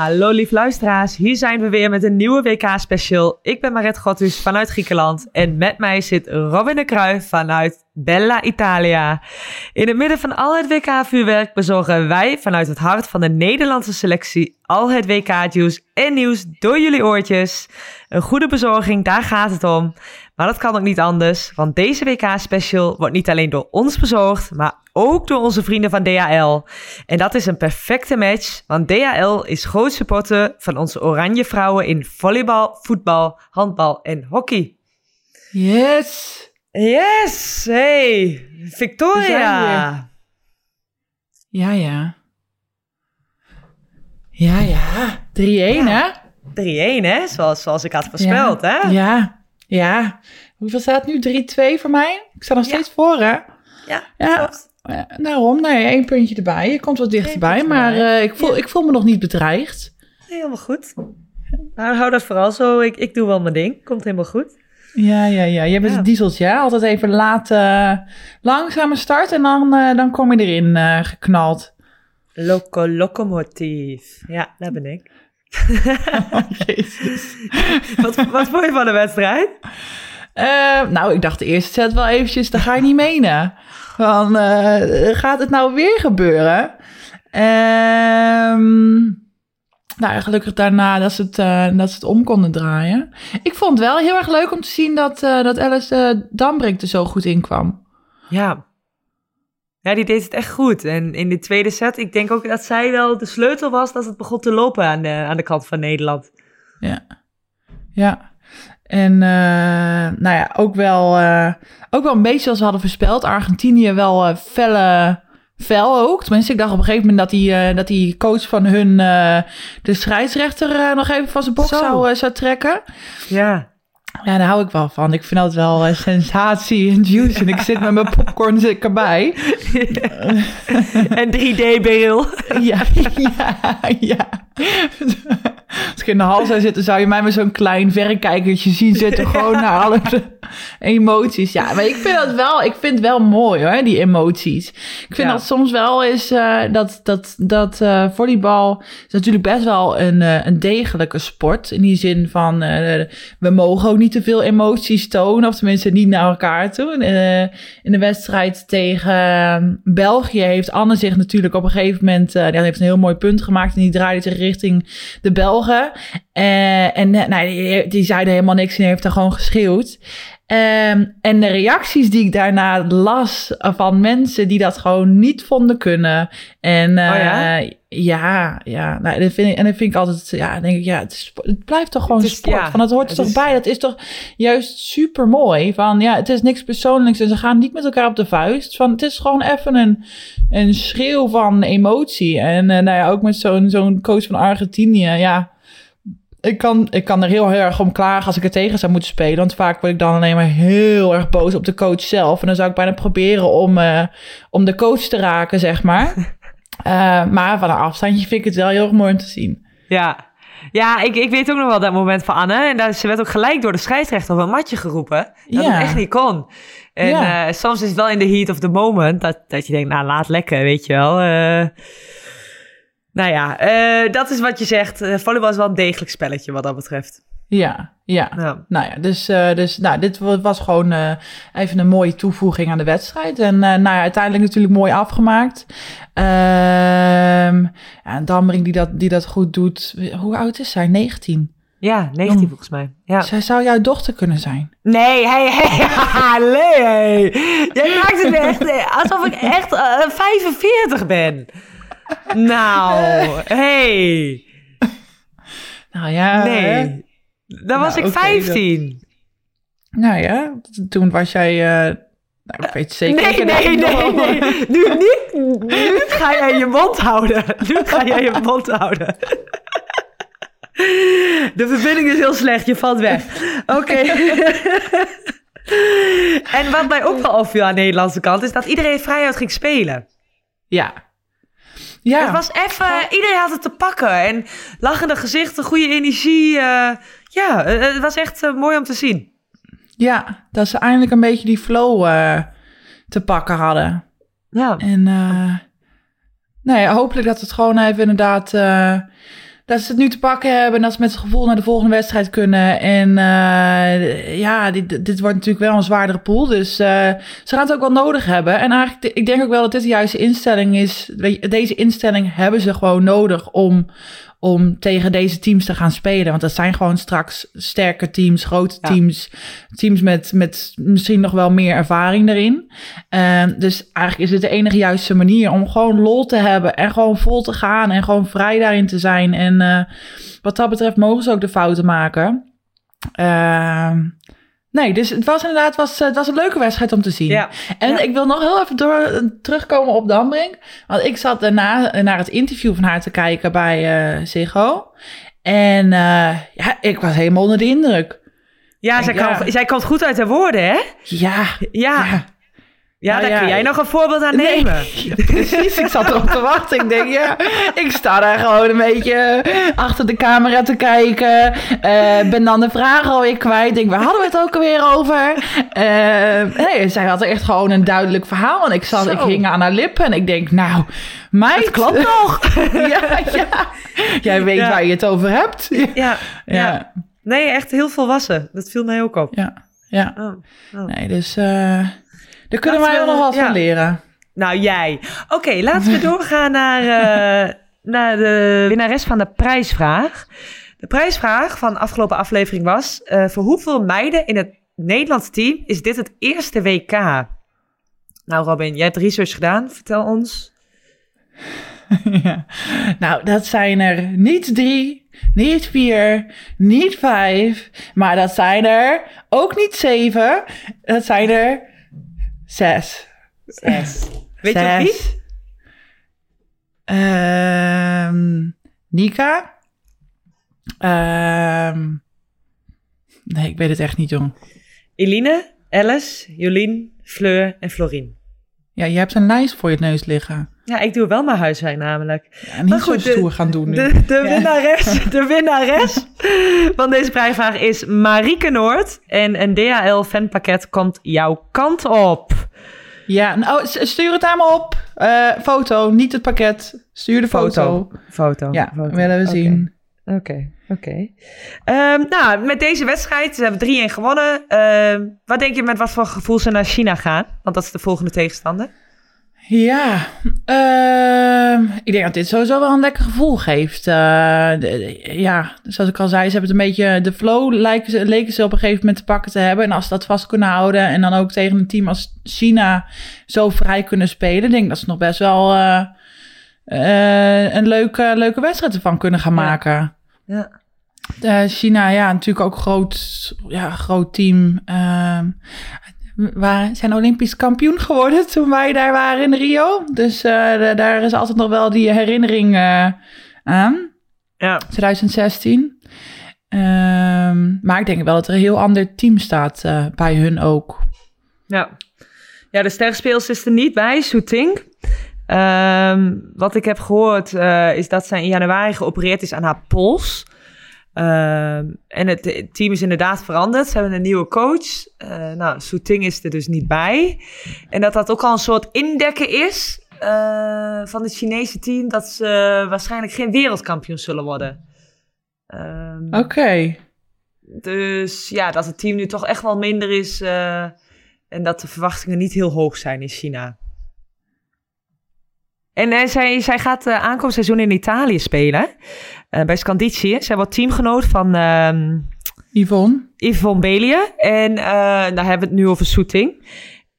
Hallo lief luisteraars, hier zijn we weer met een nieuwe WK-special. Ik ben Maret Gottus vanuit Griekenland en met mij zit Robin de Kruijf vanuit Bella Italia. In het midden van al het WK-vuurwerk bezorgen wij vanuit het hart van de Nederlandse selectie al het WK-juice en nieuws door jullie oortjes. Een goede bezorging, daar gaat het om. Maar dat kan ook niet anders, want deze WK-special wordt niet alleen door ons bezorgd, maar ook door onze vrienden van DHL. En dat is een perfecte match, want DHL is groot supporter van onze oranje vrouwen in volleybal, voetbal, handbal en hockey. Yes! Yes! Hey! Victoria! Ja, ja. Ja, ja. 3-1, hè? 3-1, hè? Zoals, zoals ik had voorspeld, hè? Ja, ja. Hoeveel staat het nu? 3-2 voor mij? Ik sta nog Ja. steeds voor, hè? Ja, Ja. klopt. Ja, Daarom, nee, één puntje erbij. Je komt wat dichterbij, maar eh, ik, voel, ik voel me nog niet bedreigd. Helemaal goed. Nou, hou dat vooral zo. Ik, ik doe wel mijn ding. Komt helemaal goed. Ja, ja, ja. Jij bent Ja. het dieseltje, hè? Altijd even laten, langzame start en dan, eh, dan kom je erin eh, geknald. Loco locomotief. Ja, dat ben ik. Oh, Jezus. Wat, wat vond je van de wedstrijd? Eh, nou, ik dacht de eerste set wel eventjes, dat ga je niet menen. Van, eh, gaat het nou weer gebeuren? Ehm, nou, gelukkig daarna dat ze, het, eh, dat ze het om konden draaien. Ik vond het wel heel erg leuk om te zien dat, eh, dat Alice eh, Dambrink er zo goed in kwam. Ja. Ja, die deed het echt goed. En in de tweede set, ik denk ook dat zij wel de sleutel was dat het begon te lopen aan de, aan de kant van Nederland. Ja. Ja. En eh, nou ja, ook wel, eh, ook wel een beetje zoals we hadden voorspeld. Argentinië wel eh, felle, fel ook. Tenminste, ik dacht op een gegeven moment dat die, dat die coach van hun de scheidsrechter nog even van zijn box Zo. zou, zou trekken. Ja. Ja, daar hou ik wel van. Ik vind dat wel een sensatie en juice. En ik zit met mijn popcorn zit ik erbij. en 3D-bril. Ja, ja, ja. Als ik in de hal zou zitten, zou je mij met zo'n klein verrekijkertje zien zitten. Gewoon naar alle emoties. Ja, maar ik vind dat wel, ik vind het wel mooi hoor, die emoties. Ik vind Ja. dat soms wel is eh, dat, dat, dat eh, volleybal is natuurlijk best wel een, eh, een degelijke sport. In die zin van, we mogen ook niet te veel emoties tonen. Of tenminste niet naar elkaar toe. In de wedstrijd tegen België heeft Anne zich natuurlijk op een gegeven moment... die heeft een heel mooi punt gemaakt en die draaide zich richting de Belgen. Eh, en eh, nou, die, die zeiden helemaal niks en heeft er gewoon geschreeuwd. Ehm, en de reacties die ik daarna las van mensen die dat gewoon niet vonden kunnen. En eh, Oh ja? ja, ja, nou, dat vind ik, en dat vind ik altijd, ja, denk ik, ja, het, is, het blijft toch gewoon is- sport. ja, van het hoort er toch is- bij. Dat is toch juist super mooi. Van ja, het is niks persoonlijks en ze gaan niet met elkaar op de vuist. Van het is gewoon even een, een schreeuw van emotie. En eh, nou ja, ook met zo'n zo'n coach van Argentinië, ja. Ik kan, ik kan er heel, erg om klagen als ik er tegen zou moeten spelen. Want vaak word ik dan alleen maar heel erg boos op de coach zelf. En dan zou ik bijna proberen om, eh, om de coach te raken, zeg maar. Eh, maar van een afstandje vind ik het wel heel erg mooi om te zien. Ja. Ja, ik, ik weet ook nog wel dat moment van Anne. En daar, ze werd ook gelijk door de scheidsrechter op een matje geroepen. Dat Ja. het echt niet kon. En Ja. eh, soms is het wel in de heat of the moment dat, dat je denkt, nou laat lekker, weet je wel. Eh, nou ja, eh, dat is wat je zegt. Eh, volleybal is wel een degelijk spelletje wat dat betreft. Ja, ja. Ja. Nou ja, dus, eh, dus nou, dit wa- was gewoon even een mooie toevoeging aan de wedstrijd. En nou ja, uiteindelijk natuurlijk mooi afgemaakt. Ehm ja, en Dammering die dat, die dat goed doet. Hoe oud is zij? 19. Ja, 19 Jong. volgens mij. Ja. Zij zou jouw dochter kunnen zijn. Nee, hey, hey. Jij maakt het echt alsof ik echt eh, 45 ben. Nou, hey. Nou ja, hè? Nee. Dan was Nou, ik oké, 15. Nou ja, toen was jij... eh, nou, ik weet zeker Nee, nee, nee, nee. Nu, niet, nu ga jij je mond houden. Nu ga jij je mond houden. De verbinding is heel slecht, je valt weg. Oké. En wat mij ook wel opviel aan de Nederlandse kant... is dat iedereen vrijuit ging spelen. Ja. Ja. Het was even... Iedereen had het te pakken. En lachende gezichten, goede energie. eh, ja, eh, het was echt eh, mooi om te zien. ja, dat ze eindelijk een beetje die flow te pakken hadden. Ja. En eh nou ja, hopelijk dat het gewoon even inderdaad... dat ze het nu te pakken hebben en dat ze met het gevoel naar de volgende wedstrijd kunnen. En eh, ja, dit, dit wordt natuurlijk wel een zwaardere pool. Dus eh, ze gaan het ook wel nodig hebben. En eigenlijk, ik denk ook wel dat dit de juiste instelling is. Deze instelling hebben ze gewoon nodig om, om tegen deze teams te gaan spelen. Want dat zijn gewoon straks sterke teams, grote Ja. teams. Teams met, met misschien nog wel meer ervaring erin. Eh, dus eigenlijk is het de enige juiste manier om gewoon lol te hebben en gewoon vol te gaan en gewoon vrij daarin te zijn. En eh, wat dat betreft mogen ze ook de fouten maken. Eh, nee, dus het was inderdaad was, het was een leuke wedstrijd om te zien. Ja. En Ja. ik wil nog heel even door, terugkomen op Dambrink. Want ik zat daarna naar het interview van haar te kijken bij eh Ziggo. En eh, ja, ik was helemaal onder de indruk. Ja, zij, Ja. Kan, zij komt goed uit de woorden, hè? Ja, Ja, ja. Nou daar ja, kun jij nog een voorbeeld aan nemen. precies. Ik zat erop te wachten. Ik denk, ja, ik sta daar gewoon een beetje achter de camera te kijken. Eh, ben dan de vraag alweer kwijt. Ik denk, waar hadden we het ook alweer over? Eh, nee, zij had echt gewoon een duidelijk verhaal. En ik, zat, Zo. ik hing aan haar lippen en ik denk, nou, meid. Het klopt nog. ja, ja. Jij weet Ja. waar je het over hebt. Ja. Ja, ja. Ja, Nee, echt heel volwassen. Dat viel mij ook op. ja. ja. Oh, oh. Nee, dus eh daar kunnen Laten wij we- wel nog wat ja. van leren. Nou, jij. Oké, laten we doorgaan naar, eh, naar de winnares van de prijsvraag. De prijsvraag van de afgelopen aflevering was... eh, voor hoeveel meiden in het Nederlands team is dit het eerste WK? Nou, Robin, jij hebt research gedaan. Vertel ons. Ja. Nou, dat zijn er niet drie, niet vier, niet vijf, maar dat zijn er ook niet zeven. Dat zijn er zes. Zes. Weet je wie? Ehm, Nika. Ehm, nee, ik weet het echt niet, jong. Eline, Alice, Jolien, Fleur en Florien. Ja, je hebt een lijst voor je neus liggen. Ja, ik doe wel mijn huiswerk namelijk. Ja, niet Maar goed, zo de- gaan doen nu. De, de, Ja. winnares, de winnares van deze prijsvraag is Marieke Noord. En een DHL-fanpakket komt jouw kant op. Ja, nou, stuur het aan me op. Eh, foto, niet het pakket. Stuur de foto. Foto. Ja, foto. willen we zien. Oké, oké. Ehm, nou, met deze wedstrijd ze hebben 3-1 gewonnen. Ehm, wat denk je met wat voor gevoel ze naar China gaan? Want dat is de volgende tegenstander. Ja, ehm, ik denk dat dit sowieso wel een lekker gevoel geeft. Eh, de- de- ja, zoals ik al zei, ze hebben het een beetje... De flow lijken ze, leken ze op een gegeven moment te pakken te hebben. En als ze dat vast kunnen houden... en dan ook tegen een team als China zo vrij kunnen spelen... denk ik dat ze nog best wel eh, eh, een leuke, leuke wedstrijd ervan kunnen gaan maken. Ja. China, ja, natuurlijk ook groot, ja, groot team. We zijn Olympisch kampioen geworden toen wij daar waren in Rio. Dus eh, da- daar is altijd nog wel die herinnering eh, aan. Ja. 2016. Ehm, maar ik denk wel dat er een heel ander team staat eh, bij hun ook. Ja, ja de sterspeels is er niet bij, Soeting. Ehm, wat ik heb gehoord eh, is dat zij in januari geopereerd is aan haar pols. Ehm, en het, het team is inderdaad veranderd. Ze hebben een nieuwe coach. Eh nou, Soeting is er dus niet bij. En dat dat ook al een soort indekken is eh, van het Chinese team... dat ze waarschijnlijk geen wereldkampioen zullen worden. Ehm, Oké. dus ja, dat het team nu toch echt wel minder is eh, en dat de verwachtingen niet heel hoog zijn in China. En eh, zij, zij gaat uh, aankomend seizoen in Italië spelen, eh, bij Scandicci. Zij wordt teamgenoot van ehm Yvonne. Yvonne Belie en eh, daar hebben we het nu over Soeting.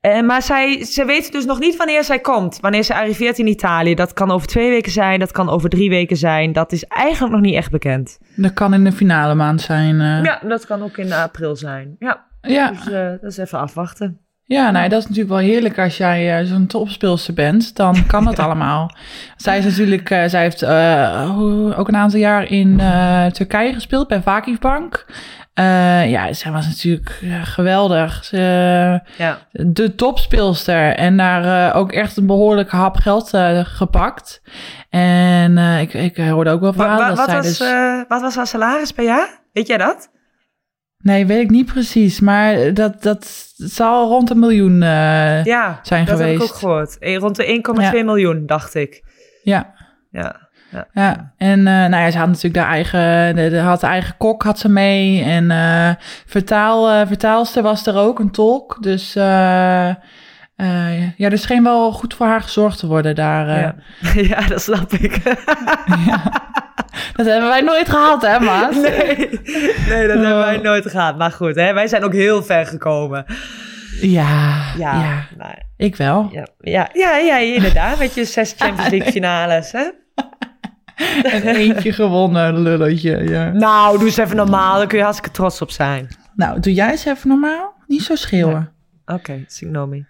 Eh, maar zij, ze weten dus nog niet wanneer zij komt. Wanneer ze arriveert in Italië. Dat kan over twee weken zijn, dat kan over drie weken zijn. Dat is eigenlijk nog niet echt bekend. Dat kan in de finale maand zijn. eh. Ja, dat kan ook in april zijn. Ja, ja. dus eh, dat is even afwachten. Ja, nou, dat is natuurlijk wel heerlijk als jij eh, zo'n topspeelster bent. Dan kan dat allemaal. Zij is natuurlijk, eh, zij heeft eh, ook een aantal jaar in Turkije gespeeld bij Vakifbank. Ja, zij was natuurlijk geweldig. Ze, Ja. de topspeelster. En daar ook echt een behoorlijke hap geld gepakt. En ik, ik hoorde ook wel verhalen wa- dat wat, zij was, dus... wat was haar salaris per jaar? Weet jij dat? Nee, weet ik niet precies. Maar dat, dat zal rond een miljoen eh, Ja, zijn dat geweest. heb ik ook gehoord. Eh, Rond de 1,2 Ja. miljoen, dacht ik. Ja. Ja. Ja. Ja, en eh, nou ja, ze had natuurlijk haar eigen, de, de- had haar eigen kok had ze mee. En eh, vertaal, vertaalster was er ook, een tolk. Dus ja, er scheen wel goed voor haar gezorgd te worden daar. Ja. ja, dat snap ik. Dat hebben wij nooit gehad, hè, Maas? nee, nee, dat hebben wij nooit gehad. Maar goed, hè, wij zijn ook heel ver gekomen. Ja, ja, Ja, maar- ik wel. ja, ja, ja, ja, inderdaad. Met je zes Champions League finales, hè? En eentje gewonnen, lulletje. Ja. Nou, doe eens even normaal. Daar kun je hartstikke trots op zijn. Nou, doe jij eens even normaal. Niet zo schreeuwen. Oké, Signomi.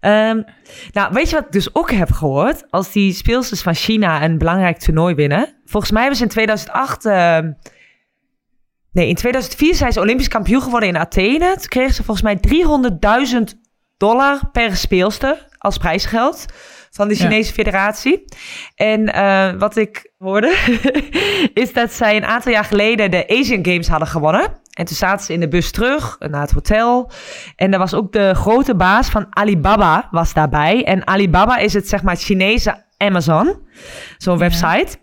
Ehm nou, weet je wat ik dus ook heb gehoord? Als die speelsters van China een belangrijk toernooi winnen. Volgens mij hebben ze in 2008... ehm, nee, in 2004 zijn ze Olympisch kampioen geworden in Athene. Toen kregen ze volgens mij 300.000 dollar per speelster als prijsgeld van de Ja. Chinese federatie. En eh, wat ik hoorde, is dat zij een aantal jaar geleden de Asian Games hadden gewonnen. En toen zaten ze in de bus terug naar het hotel. En daar was ook de grote baas van Alibaba was daarbij. En Alibaba is het, zeg maar, Chinese Amazon. Zo'n website.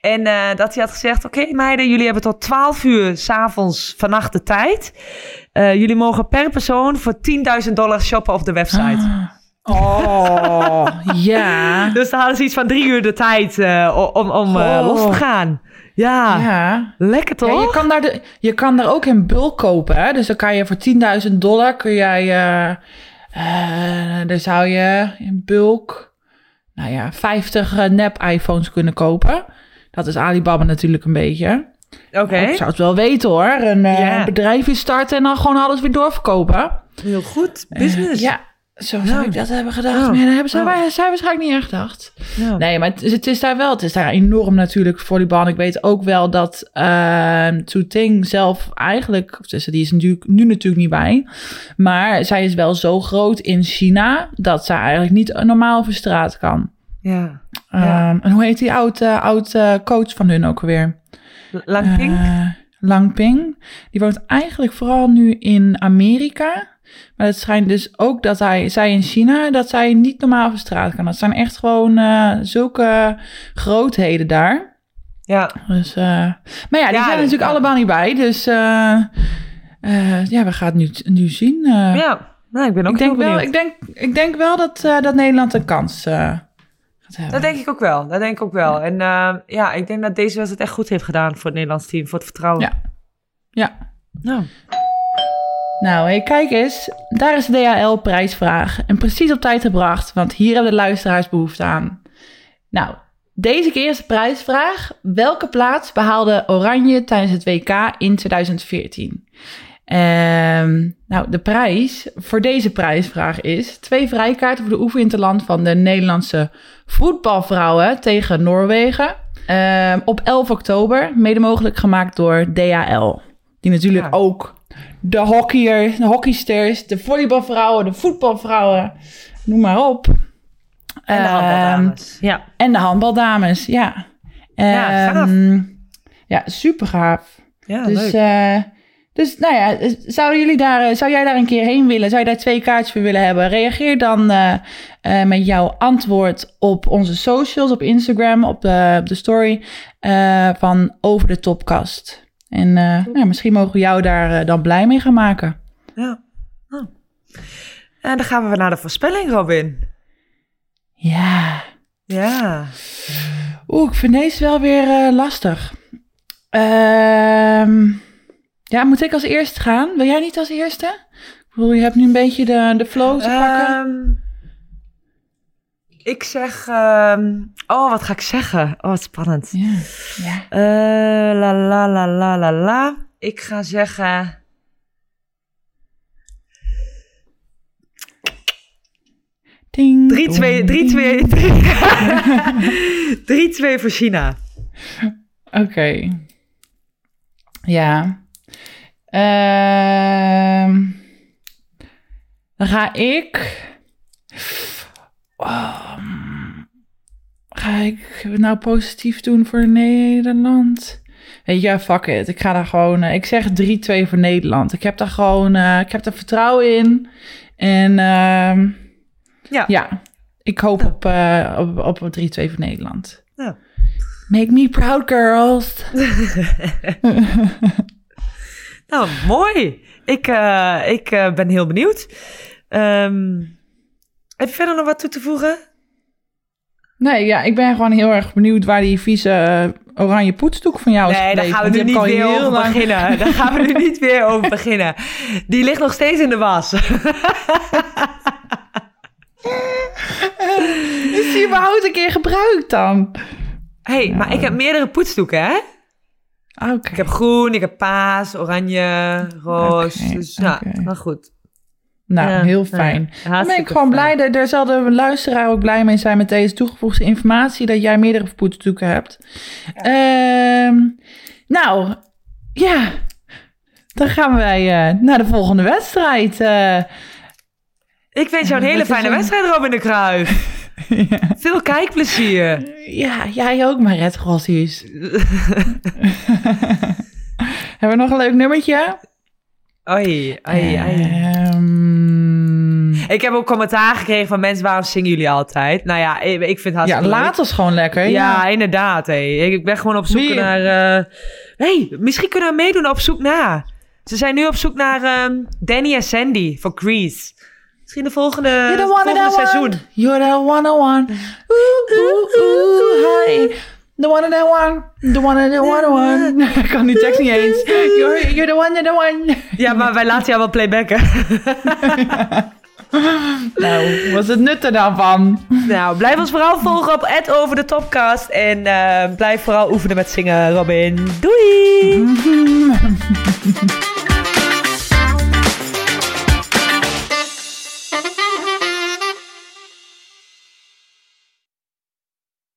En eh, dat hij had gezegd, oké meiden, jullie hebben tot 12 uur s'avonds vannacht de tijd. Eh, jullie mogen per persoon voor 10.000 dollar shoppen op de website. Oh, ja. Dus dan hadden ze iets van drie uur de tijd eh, om, om eh, Oh. los te gaan. Ja, Ja. lekker toch? Ja, je kan, daar de, je kan daar ook in bulk kopen. Hè? Dus dan kan je voor 10.000 dollar kun jij. eh dan zou je in bulk. Nou ja, 50 eh, nep-iPhones kunnen kopen. Dat is Alibaba natuurlijk een beetje. Oké, Ik zou het wel weten hoor. Een Ja. bedrijfje starten en dan gewoon alles weer doorverkopen. heel goed. Business. ja, zo zou ik dat hebben gedacht. Oh. Maar hebben ze, Oh. wij- zij waarschijnlijk niet echt gedacht. Nee, maar het, is- het is daar wel. Het is daar enorm natuurlijk volleybal. En ik weet ook wel dat uh, Ting zelf eigenlijk, tussen die is natuurlijk nu natuurlijk niet bij, maar zij is wel zo groot in China dat zij eigenlijk niet normaal over straat kan. ja. Ja. Ehm, en hoe heet die oud, eh, oud eh, coach van hun ook weer? Lang Ping? Eh, Lang Ping. Die woont eigenlijk vooral nu in Amerika. Maar het schijnt dus ook dat hij, zij in China, dat zij niet normaal over straat kan. Dat zijn echt gewoon eh, zulke grootheden daar. ja. Dus, eh, maar ja, die Ja, zijn er natuurlijk ja. allemaal niet bij. Dus eh, ja, we gaan het nu, nu zien. ja. Nou, ik ben ook ik, denk heel wel, ik, denk, ik denk wel dat, dat Nederland een kans gaat hebben. Dat denk ik ook wel. Dat denk ik ook wel. En ja, ik denk dat deze wedstrijd echt goed heeft gedaan voor het Nederlands team. Voor het vertrouwen. Ja. Ja. Nou, Nou, hey, kijk eens. Daar is de DHL-prijsvraag. En precies op tijd gebracht, want hier hebben de luisteraars behoefte aan. Nou, deze keer is de prijsvraag. Welke plaats behaalde Oranje tijdens het WK in 2014? Ehm, nou, de prijs voor deze prijsvraag is twee vrijkaarten voor de oefeninterland van de Nederlandse voetbalvrouwen tegen Noorwegen. Ehm, op 11 oktober, mede mogelijk gemaakt door DHL. Die natuurlijk Ja. ook de hockeyer, de hockeysters, de volleybalvrouwen, de voetbalvrouwen, noem maar op. en de Ehm, handbaldames. Ja. en de handbaldames, ja. Ja, Ehm, gaaf. Ja, super gaaf. Ja, dus, leuk. eh, dus nou ja, zouden jullie daar, eh, zou jij daar een keer heen willen? Zou je daar twee kaartjes voor willen hebben? Reageer dan eh, eh, met jouw antwoord op onze socials, op Instagram, op de, op de story eh, van Over de Topkast. En eh, nou, misschien mogen we jou daar eh, dan blij mee gaan maken. Ja. Nou. En dan gaan we naar de voorspelling, Robin. Ja. Ja. Oeh, ik vind deze wel weer eh, lastig. Ehm, ja, moet ik als eerste gaan? Wil jij niet als eerste? Ik bedoel, je hebt nu een beetje de, de flow te pakken. Ehm, ik zeg... ehm, oh, wat ga ik zeggen? Oh, wat spannend. ja. ja. Eh, la la la la la la. Ik ga zeggen... Ding, 3-2 dong, 3-2 3-2 voor China. Oké. Ja. Ehm, dan ga ik. Oh, ga ik nou positief doen voor Nederland? Weet je, fuck it. Ik ga daar gewoon. eh, ik zeg 3-2 voor Nederland. Ik heb daar gewoon. eh, ik heb daar vertrouwen in. En ehm, Ja. ja, ik hoop op, eh, op, op een 3-2 voor Nederland. Ja. Make me proud, girls. Nou, mooi. Ik, ik ben heel benieuwd. Ehm, heb je verder nog wat toe te voegen? Nee, ja, ik ben gewoon heel erg benieuwd waar die vieze eh, oranje poetsdoek van jou is Nee, daar gaan we nu niet weer over lang- beginnen. Daar gaan we nu niet weer over beginnen. Die ligt nog steeds in de was. Is die überhaupt een keer gebruikt dan? hey, maar ik heb meerdere poetsdoeken, hè? Ik heb groen, ik heb paas, oranje, roos. Oké, dus oké. maar goed. Nou, Ja, heel nou ja, fijn. Dan ben ik gewoon fijn. blij, daar zal de luisteraar ook blij mee zijn met deze toegevoegde informatie, dat jij meerdere poetsdoeken hebt. Ehm, nou, ja, dan gaan wij eh, naar de volgende wedstrijd. eh. Ik wens jou een hele fijne een- wedstrijd, Robin de Kruijf. ja. Veel kijkplezier. ja, jij ook maar, Red Grossies. Hebben we nog een leuk nummertje? Oei, oei, oei. Ik heb ook commentaar gekregen van mensen, waarom zingen jullie altijd? Nou ja, ik, ik vind het ja, laat ons gewoon lekker. Ja, Ja. inderdaad. Hey. Ik ben gewoon op zoek Wie- naar... eh hey, misschien kunnen we meedoen op zoek naar... Ze zijn nu op zoek naar ehm, Danny en Sandy voor Grease. Misschien de volgende, You're the one volgende seizoen. want. You're the one and one. Ooh, ooh, ooh, hi. The one and the one. The one and the one and one. Ik kan die tekst niet eens. You're, you're the one and the one. Ja, maar wij laten jou wel playbacken. Nou, wat is het nut er dan van? nou, blijf ons vooral volgen op over de Topcast. En eh, blijf vooral oefenen met zingen, Robin. Doei!